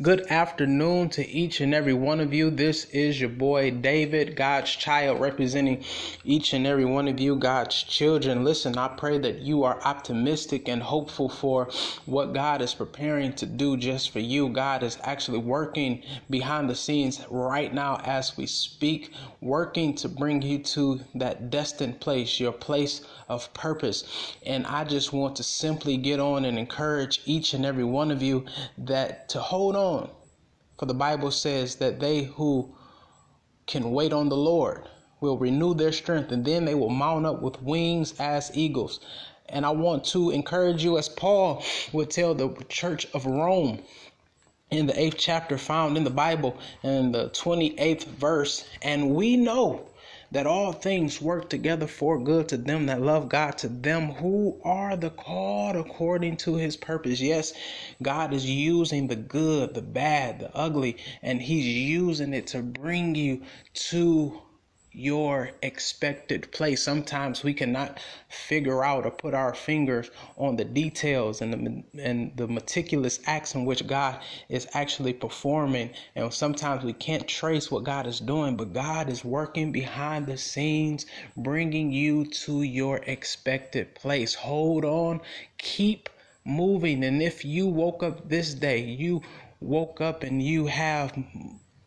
Good afternoon to each and every one of you. This is your boy David, God's child, representing each and every one of you, God's children. Listen, I pray that you are optimistic and hopeful for what God is preparing to do just for you. God is actually working behind the scenes right now as we speak, working to bring you to that destined place, your place of purpose. And I just want to simply get on and encourage each and every one of you that to hold on. For the Bible says that they who can wait on the Lord will renew their strength and then they will mount up with wings as eagles. And I want to encourage you, as Paul would tell the church of Rome in the eighth chapter found in the Bible, in the 28th verse. And we know that all things work together for good to them that love God, to them who are the called according to his purpose. Yes, God is using the good, the bad, the ugly, and he's using it to bring you to your expected place. Sometimes we cannot figure out or put our fingers on the details and the and the meticulous acts in which God is actually performing. And sometimes we can't trace what God is doing, but God is working behind the scenes, bringing you to your expected place. Hold on, keep moving. And if you woke up this day, you woke up and you have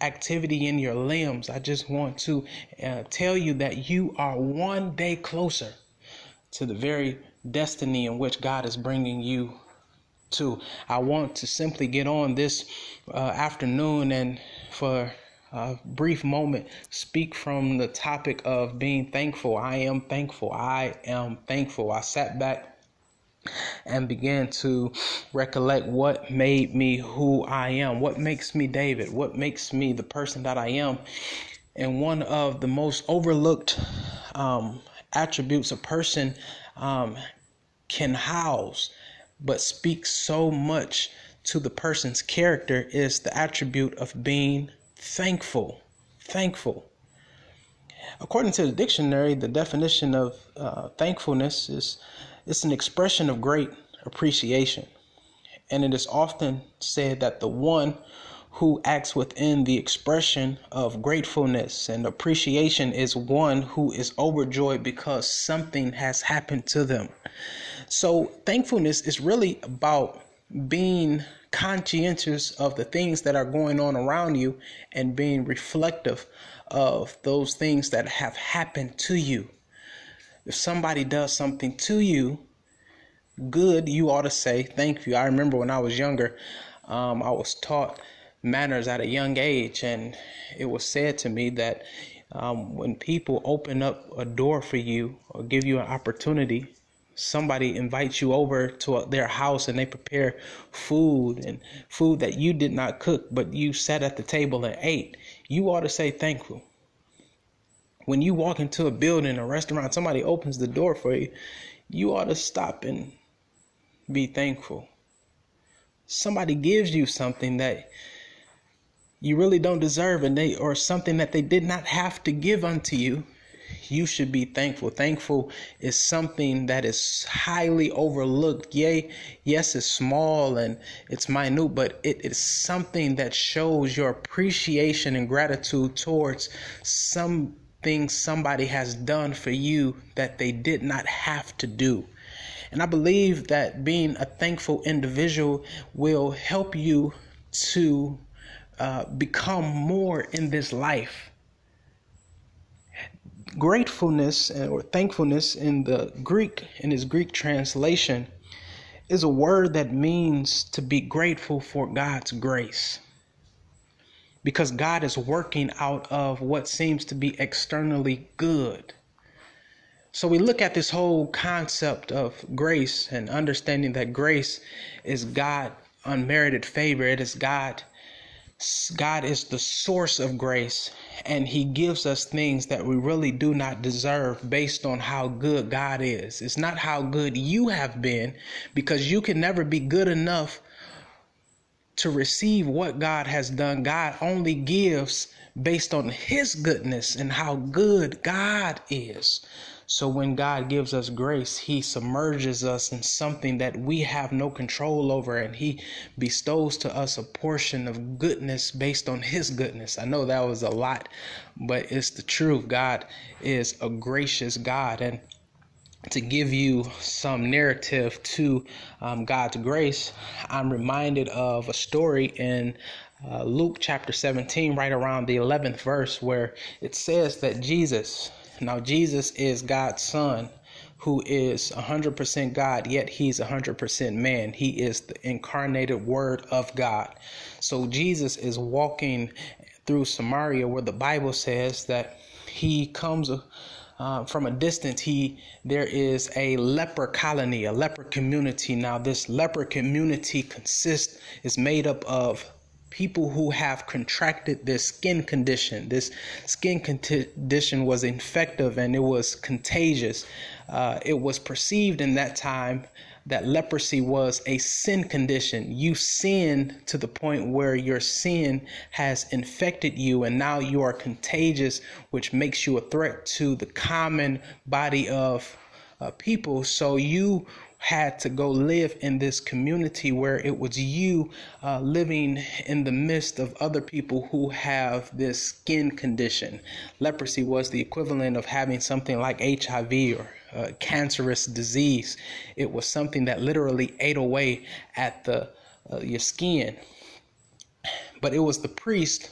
activity in your limbs, I just want to uh, tell you that you are one day closer to the very destiny in which God is bringing you to. I want to simply get on this uh, afternoon and for a brief moment speak from the topic of being thankful. I am thankful. I am thankful. I sat back and began to recollect what made me who I am, what makes me David, what makes me the person that I am. And one of the most overlooked um, attributes a person um, can house, but speaks so much to the person's character is the attribute of being thankful. Thankful. According to the dictionary, the definition of uh, thankfulness is it's an expression of great appreciation. And it is often said that the one who acts within the expression of gratefulness and appreciation is one who is overjoyed because something has happened to them. So, thankfulness is really about being conscientious of the things that are going on around you and being reflective of those things that have happened to you. If somebody does something to you good, you ought to say thank you. I remember when I was younger, um, I was taught manners at a young age, and it was said to me that um, when people open up a door for you or give you an opportunity, somebody invites you over to their house and they prepare food and food that you did not cook, but you sat at the table and ate, you ought to say thankful when you walk into a building, a restaurant, somebody opens the door for you, you ought to stop and be thankful. Somebody gives you something that you really don't deserve and they or something that they did not have to give unto you you should be thankful. Thankful is something that is highly overlooked. Yea, yes, it's small and it's minute, but it is something that shows your appreciation and gratitude towards something somebody has done for you that they did not have to do. And I believe that being a thankful individual will help you to uh, become more in this life. Gratefulness uh, or thankfulness in the Greek, in its Greek translation, is a word that means to be grateful for God's grace because God is working out of what seems to be externally good. So we look at this whole concept of grace and understanding that grace is God unmerited favor. It is God God is the source of grace and he gives us things that we really do not deserve based on how good God is. It's not how good you have been because you can never be good enough to receive what God has done. God only gives based on His goodness and how good God is. So when God gives us grace, He submerges us in something that we have no control over, and He bestows to us a portion of goodness based on His goodness. I know that was a lot, but it's the truth. God is a gracious God, and to give you some narrative to um, God's grace, I'm reminded of a story in uh, Luke chapter 17, right around the 11th verse, where it says that Jesus, now Jesus is God's son, who is 100% God, yet he's 100% man. He is the incarnated word of God. So Jesus is walking through Samaria, where the Bible says that he comes uh, from a distance, he there is a leper colony, a leper community. Now, this leper community consists is made up of people who have contracted this skin condition. This skin condition was infective and it was contagious. Uh, it was perceived in that time that leprosy was a sin condition. You sin to the point where your sin has infected you, and now you are contagious, which makes you a threat to the common body of uh, people. So you had to go live in this community where it was you uh, living in the midst of other people who have this skin condition. Leprosy was the equivalent of having something like HIV or uh, cancerous disease. It was something that literally ate away at the uh, your skin. But it was the priest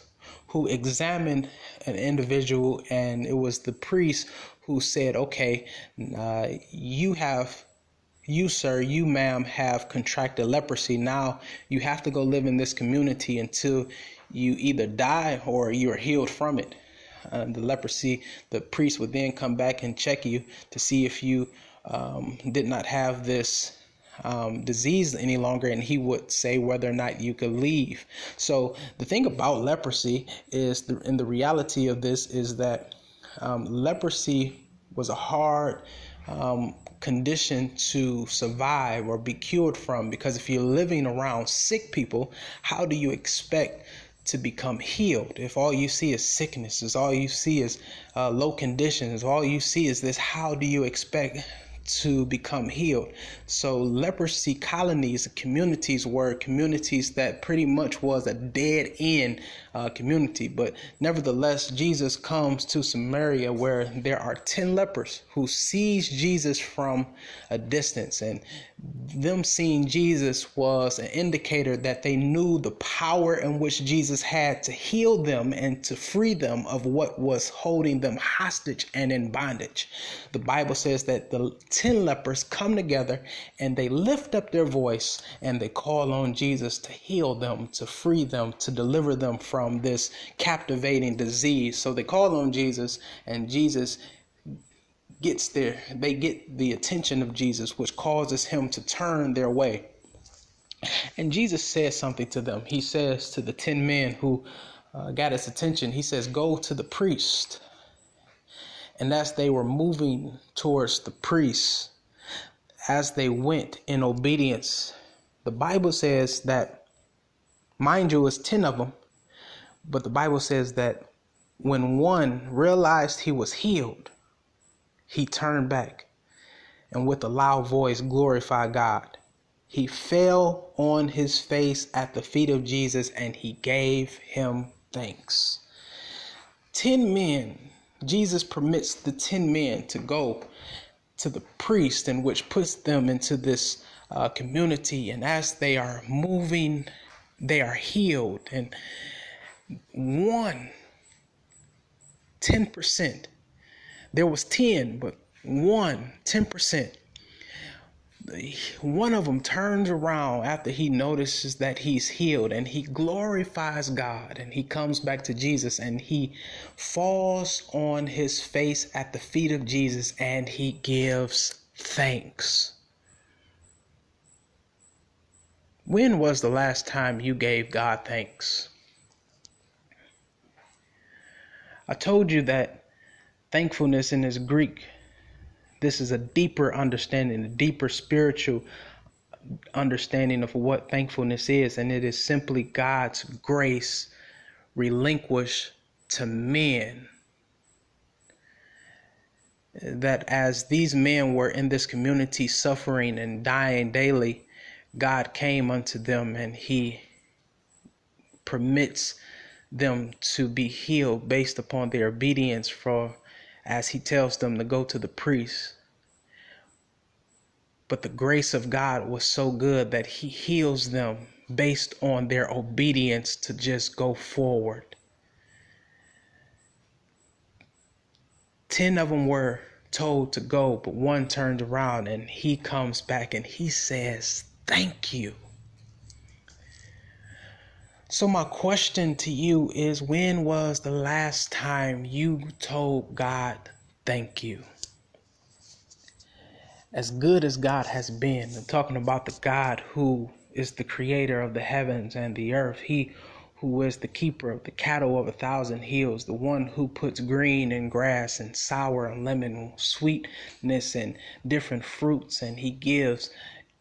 who examined an individual, and it was the priest who said, "Okay, uh, you have." You, sir, you, ma'am, have contracted leprosy. Now you have to go live in this community until you either die or you're healed from it uh, the leprosy, the priest would then come back and check you to see if you um, did not have this um, disease any longer, and he would say whether or not you could leave. So the thing about leprosy is, the, and the reality of this is that um, leprosy was a hard um, condition to survive or be cured from because if you're living around sick people, how do you expect to become healed. If all you see is sickness, if all you see is uh, low conditions, all you see is this, how do you expect to become healed. So leprosy colonies, communities were communities that pretty much was a dead end uh, community. But nevertheless, Jesus comes to Samaria where there are 10 lepers who sees Jesus from a distance. And them seeing Jesus was an indicator that they knew the power in which Jesus had to heal them and to free them of what was holding them hostage and in bondage. The Bible says that the 10 lepers come together and they lift up their voice and they call on Jesus to heal them, to free them, to deliver them from this captivating disease. So they call on Jesus and Jesus gets there. They get the attention of Jesus, which causes him to turn their way. And Jesus says something to them. He says to the 10 men who uh, got his attention, He says, Go to the priest and as they were moving towards the priest, as they went in obedience, the Bible says that, mind you, it's 10 of them, but the Bible says that when one realized he was healed, he turned back and with a loud voice glorified God. He fell on his face at the feet of Jesus and he gave him thanks. Ten men Jesus permits the 10 men to go to the priest, and which puts them into this uh, community. And as they are moving, they are healed. And one, 10%, there was 10, but one, 10% one of them turns around after he notices that he's healed and he glorifies God and he comes back to Jesus and he falls on his face at the feet of Jesus and he gives thanks. When was the last time you gave God thanks? I told you that thankfulness in this Greek this is a deeper understanding, a deeper spiritual understanding of what thankfulness is, and it is simply God's grace relinquished to men. that as these men were in this community suffering and dying daily, God came unto them and He permits them to be healed based upon their obedience for as He tells them to go to the priest. But the grace of God was so good that He heals them based on their obedience to just go forward. Ten of them were told to go, but one turned around and he comes back and he says, Thank you. So, my question to you is when was the last time you told God, Thank you? As good as God has been, I'm talking about the God who is the creator of the heavens and the earth, He who is the keeper of the cattle of a thousand hills, the one who puts green and grass and sour and lemon, sweetness and different fruits, and he gives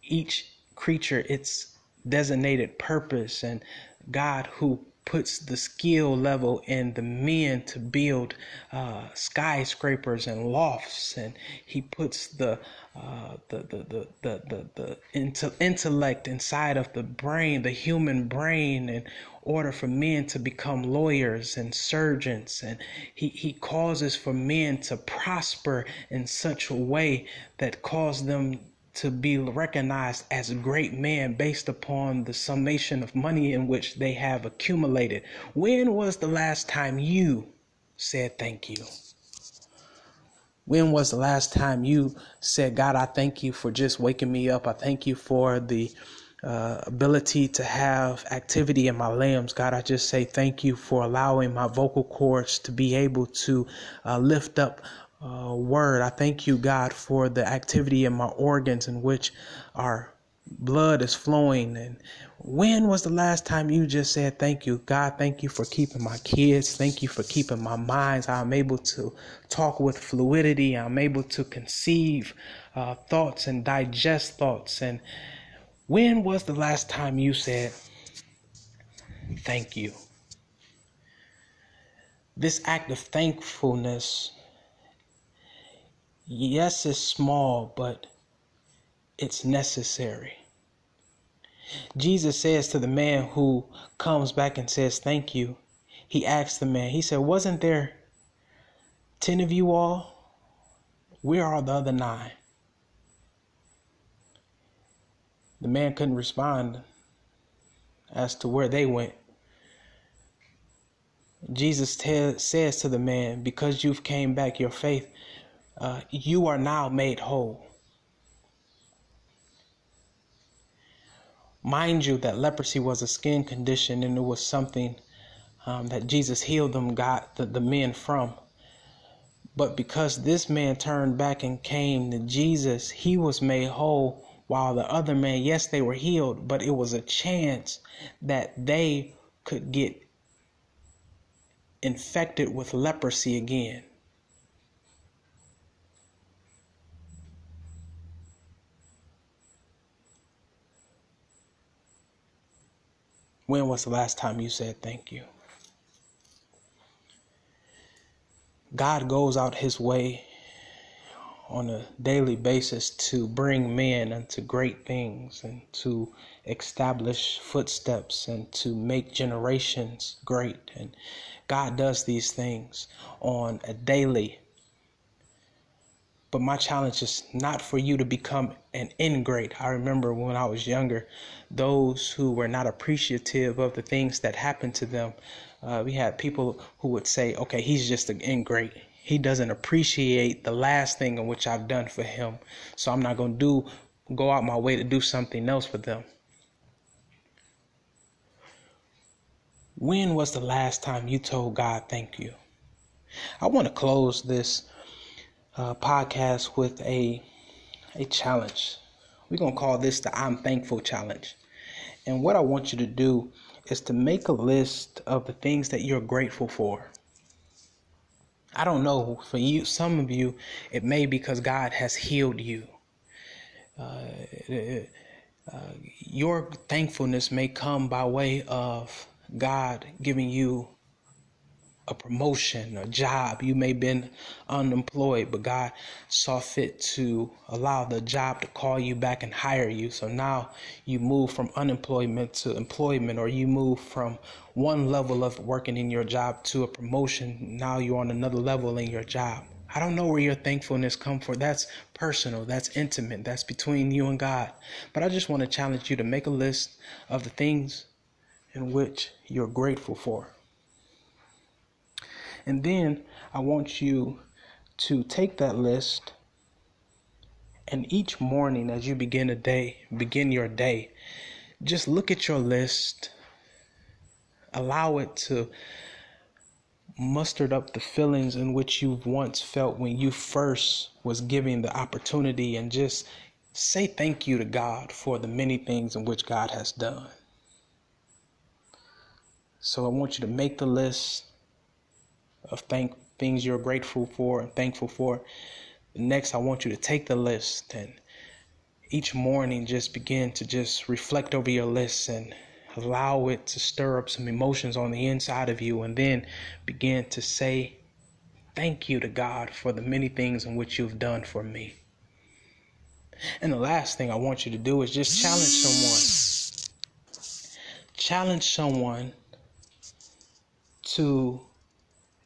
each creature its designated purpose, and God who puts the skill level in the men to build uh, skyscrapers and lofts, and he puts the uh, the, the, the, the, the, the intellect inside of the brain, the human brain, in order for men to become lawyers and surgeons. And he, he causes for men to prosper in such a way that cause them to be recognized as a great men based upon the summation of money in which they have accumulated. When was the last time you said thank you? When was the last time you said, God, I thank you for just waking me up? I thank you for the uh, ability to have activity in my limbs. God, I just say thank you for allowing my vocal cords to be able to uh, lift up uh, word. I thank you, God, for the activity in my organs in which our blood is flowing. And when was the last time you just said thank you? God, thank you for keeping my kids. Thank you for keeping my minds. I'm able to talk with fluidity. I'm able to conceive uh, thoughts and digest thoughts. And when was the last time you said thank you? This act of thankfulness yes, it's small, but it's necessary. Jesus says to the man who comes back and says, Thank you, he asks the man, He said, Wasn't there 10 of you all? Where are the other nine? The man couldn't respond as to where they went. Jesus says to the man, Because you've came back, your faith uh, you are now made whole. Mind you, that leprosy was a skin condition and it was something um, that Jesus healed them, got the, the men from. But because this man turned back and came to Jesus, he was made whole, while the other man, yes, they were healed, but it was a chance that they could get infected with leprosy again. When was the last time you said thank you? God goes out his way on a daily basis to bring men unto great things and to establish footsteps and to make generations great. And God does these things on a daily but my challenge is not for you to become an ingrate. I remember when I was younger, those who were not appreciative of the things that happened to them, uh, we had people who would say, okay, he's just an ingrate. He doesn't appreciate the last thing in which I've done for him. So I'm not going to do, go out my way to do something else for them. When was the last time you told God thank you? I want to close this uh, podcast with a a challenge. We're gonna call this the I'm thankful challenge. And what I want you to do is to make a list of the things that you're grateful for. I don't know for you, some of you, it may because God has healed you. Uh, uh, your thankfulness may come by way of God giving you a promotion, a job. You may have been unemployed, but God saw fit to allow the job to call you back and hire you. So now you move from unemployment to employment, or you move from one level of working in your job to a promotion. Now you're on another level in your job. I don't know where your thankfulness come from. That's personal. That's intimate. That's between you and God. But I just want to challenge you to make a list of the things in which you're grateful for. And then I want you to take that list and each morning as you begin a day, begin your day, just look at your list, allow it to muster up the feelings in which you once felt when you first was given the opportunity and just say thank you to God for the many things in which God has done. So I want you to make the list of thank things you're grateful for and thankful for. Next, I want you to take the list and each morning just begin to just reflect over your list and allow it to stir up some emotions on the inside of you and then begin to say thank you to God for the many things in which you've done for me. And the last thing I want you to do is just challenge someone. Challenge someone to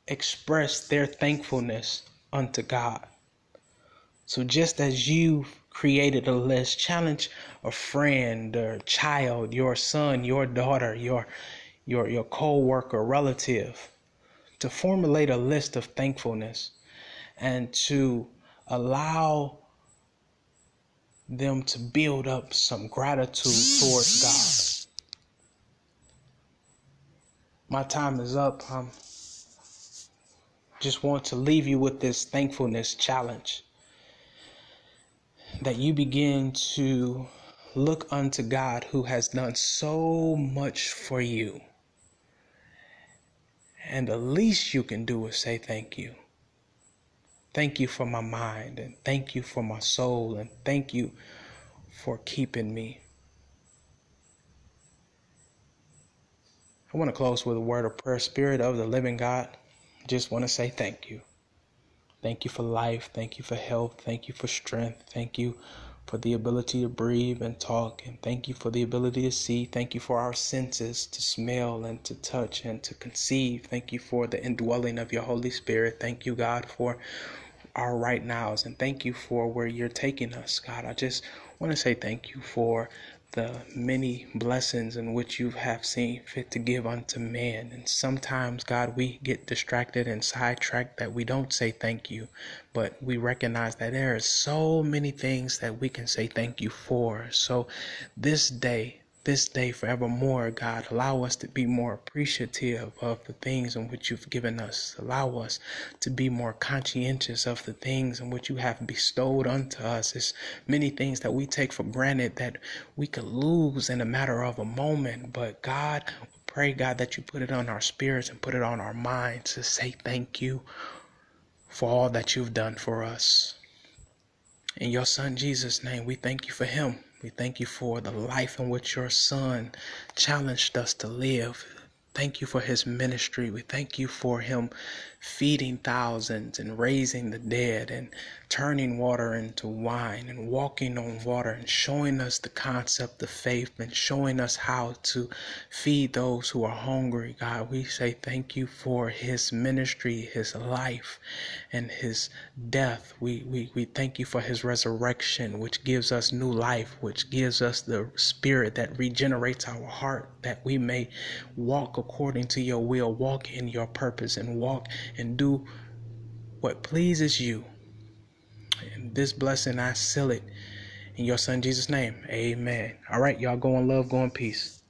express their thankfulness unto God. So just as you've created a list, challenge a friend or child, your son, your daughter, your your your co-worker, relative to formulate a list of thankfulness and to allow them to build up some gratitude towards God. My time is up. I'm just want to leave you with this thankfulness challenge that you begin to look unto God who has done so much for you. And the least you can do is say thank you. Thank you for my mind, and thank you for my soul, and thank you for keeping me. I want to close with a word of prayer. Spirit of the living God, just want to say thank you. Thank you for life. Thank you for health. Thank you for strength. Thank you for the ability to breathe and talk. And thank you for the ability to see. Thank you for our senses to smell and to touch and to conceive. Thank you for the indwelling of your Holy Spirit. Thank you, God, for our right nows. And thank you for where you're taking us, God. I just want to say thank you for the many blessings in which you have seen fit to give unto man. And sometimes, God, we get distracted and sidetracked that we don't say thank you, but we recognize that there are so many things that we can say thank you for. So this day, this day forevermore, God. Allow us to be more appreciative of the things in which you've given us. Allow us to be more conscientious of the things in which you have bestowed unto us. It's many things that we take for granted that we could lose in a matter of a moment. But God, pray, God, that you put it on our spirits and put it on our minds to say thank you for all that you've done for us. In your son Jesus' name, we thank you for him. We thank you for the life in which your son challenged us to live. Thank you for his ministry. We thank you for him feeding thousands and raising the dead and turning water into wine and walking on water and showing us the concept of faith and showing us how to feed those who are hungry. God, we say thank you for his ministry, his life, and his death. We, we, we thank you for his resurrection, which gives us new life, which gives us the spirit that regenerates our heart, that we may walk according to your will, walk in your purpose, and walk and do what pleases you. And this blessing, I seal it in your son Jesus' name. Amen. All right, y'all go in love, go in peace.